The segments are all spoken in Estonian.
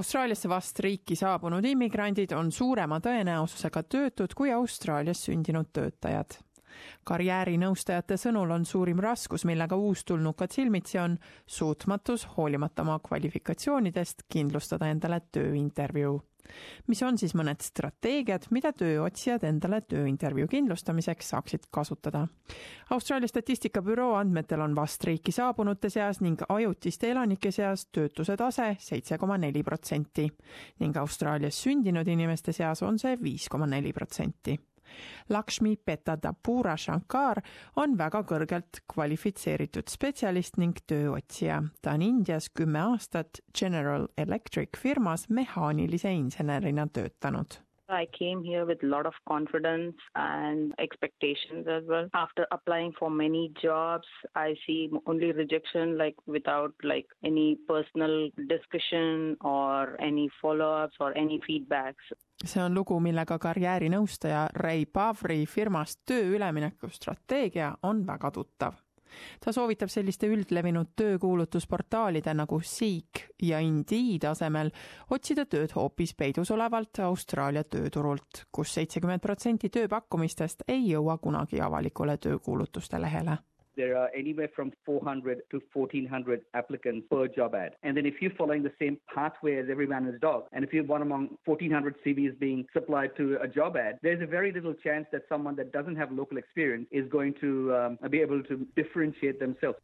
Austraaliasse vast riiki saabunud immigrandid on suurema tõenäosusega töötud kui Austraalias sündinud töötajad. Karjäärinõustajate sõnul on suurim raskus, millega uustulnukad silmitsi on, suutmatus hoolimata oma kvalifikatsioonidest kindlustada endale tööintervjuu mis on siis mõned strateegiad, mida tööotsijad endale tööintervjuu kindlustamiseks saaksid kasutada. Austraalia statistikabüroo andmetel on vast riiki saabunute seas ning ajutiste elanike seas töötuse tase seitse koma neli protsenti ning Austraalias sündinud inimeste seas on see viis koma neli protsenti Lakshmi Petadapura Shankar on väga kõrgelt kvalifitseeritud spetsialist ning tööotsija. ta on Indias kümme aastat General Electric firmas mehaanilise insenerina töötanud I came here with a lot of confidence and expectations as well. After applying for many jobs, I see only rejection like without like any personal discussion or any follow-ups or any feedbacks. see on lugu, millega karjäärinõustaja Ray Pavri firmast töö ülemineku strateegia on väga tuttav ta soovitab selliste üldlevinud töökuulutusportaalide nagu Seek ja Indeed asemel otsida tööd hoopis peidus olevalt Austraalia tööturult kus, kus seitsekümmend protsenti tööpakkumistest ei jõua kunagi avalikule töökuulutuste lehele there are anywhere from 400 to 1400 applicants per job ad. And then if you're following the same pathway as every man and his dog, and if you're one among 1400 CVs being supplied to a job ad, there's a very little chance that someone that doesn't have local experience is going to um, be able to differentiate themselves.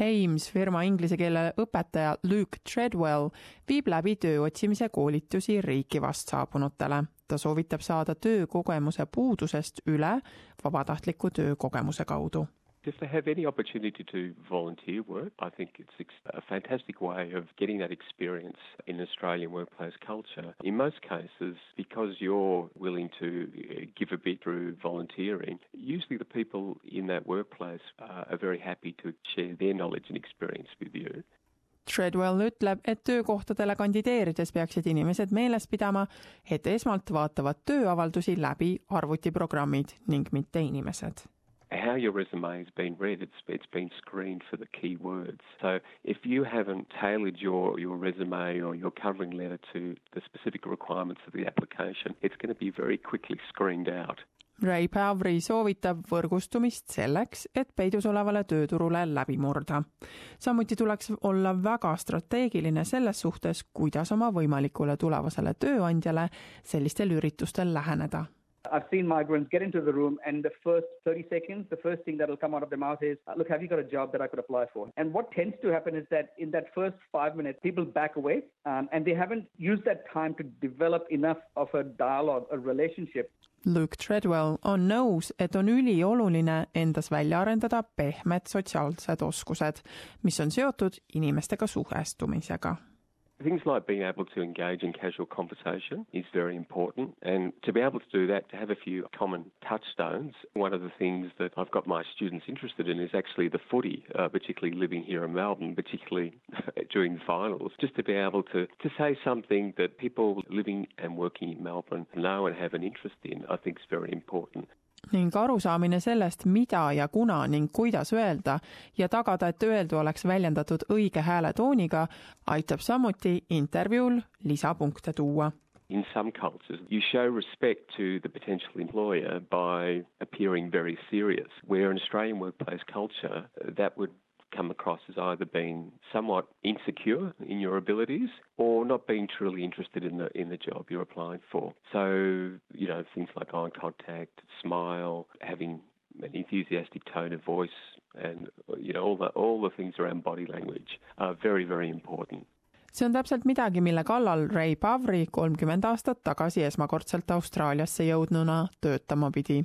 Ames firma inglise keele õpetaja Luke Treadwell viib läbi töö otsimise koolitusi riiki vast saabunutele. ta soovitab saada töökogemuse puudusest üle vabatahtliku töökogemuse kaudu If they have any opportunity to volunteer work, I think it's a fantastic way of getting that experience in Australian workplace culture. In most cases, because you're willing to uh, give a bit through volunteering, usually the people in that workplace uh, are very happy to share their knowledge and experience with you. Treadwell ütleb, et töökohtadele kandideerides peaksid inimesed meeles pidama, et esmalt vaatavad tööavaldusi läbi arvutiprogrammid ning mitte inimesed how your resume has been read, it's, it's been screened for the key words. So if you haven't tailored your, your resume or your covering letter to the specific requirements of the application, it's going to be very quickly screened out. Ray Pavri soovitab võrgustumist selleks, et peidus olevale tööturule läbi murda. samuti tuleks olla väga strateegiline selles suhtes, kuidas oma võimalikule tulevasele tööandjale sellistel üritustel läheneda I've seen migrants get into the room, and the first 30 seconds, the first thing that will come out of their mouth is, Look, have you got a job that I could apply for? And what tends to happen is that in that first five minutes, people back away um, and they haven't used that time to develop enough of a dialogue, a relationship. Luke Treadwell on nõus, et on ülioluline endas välja arendada pehmed sotsiaalsed oskused, mis on seotud inimestega suhestumisega Things like being able to engage in casual conversation is very important. And to be able to do that, to have a few common touchstones, one of the things that I've got my students interested in is actually the footy, uh, particularly living here in Melbourne, particularly during the finals, just to be able to, to say something that people living and working in Melbourne know and have an interest in, I think is very important. Ning arusaamine sellest, mida ja kuna ning kuidas öelda ja tagada, et öeldu oleks väljendatud õige hääletooniga, aitab samuti intervjuul lisapunkte tuua. In some cultures, you show respect to the potential employer by appearing very serious, where in Australian workplace culture, that would come across as either being somewhat insecure in your abilities or not being truly interested in the in the job you're applying for. So, you know, things like eye contact, smile, having an enthusiastic tone of voice and you know all the all the things around body language are very very important. see on täpselt midagi, mille kallal Ray Pavri kolmkümmend aastat tagasi esmakordselt Austraaliasse jõudnuna töötama pidi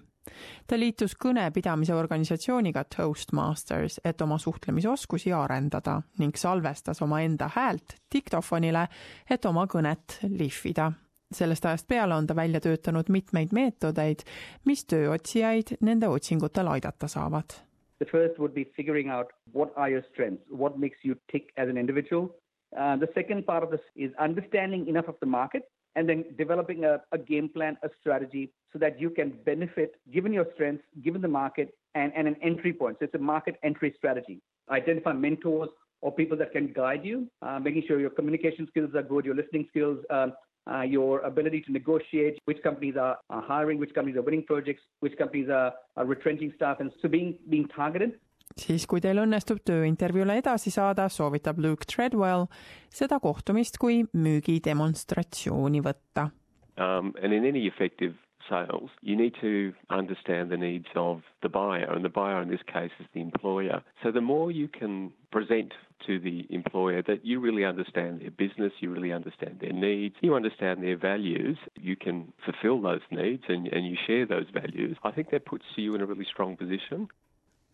ta liitus kõnepidamise organisatsiooniga Toastmasters, et oma suhtlemisoskusi arendada ning salvestas omaenda häält diktofonile, et oma kõnet lihvida. sellest ajast peale on ta välja töötanud mitmeid meetodeid, mis tööotsijaid nende otsingutel aidata saavad. The first would be figuring out what are your strengths, what makes you tick as an individual. Uh, the second part of this is understanding enough of the market and then developing a, a game plan, a strategy so that you can benefit given your strengths, given the market, and, and an entry point. So it's a market entry strategy. Identify mentors or people that can guide you, uh, making sure your communication skills are good, your listening skills, um, uh, your ability to negotiate, which companies are, are hiring, which companies are winning projects, which companies are, are retrenching staff, and so being being targeted. Siis, kui teil õnnestub tööintervjuule edasi saada, soovitab Luke Treadwell seda kohtumist kui müügidemonstratsiooni võtta. Um, and in any effective sales, you need to understand the needs of the buyer, and the buyer in this case is the employer. So the more you can present to the employer that you really understand their business, you really understand their needs, you understand their values, you can fulfill those needs and, and you share those values, I think that puts you in a really strong position.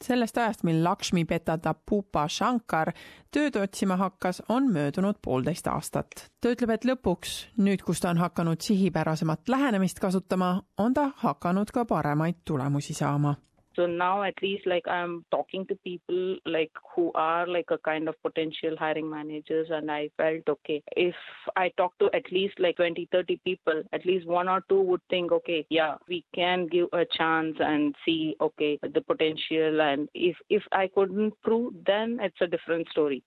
Sellest ajast, mil Lakshmi Petatapupa Shankar tööd otsima hakkas, on möödunud poolteist aastat. ta ütleb, et lõpuks, nüüd kus ta on hakanud sihipärasemat lähenemist kasutama, on ta hakanud ka paremaid tulemusi saama So now at least like I'm talking to people like who are like a kind of potential hiring managers and I felt okay if I talk to at least like 20 30 people at least one or two would think okay yeah we can give a chance and see okay the potential and if if I couldn't prove then it's a different story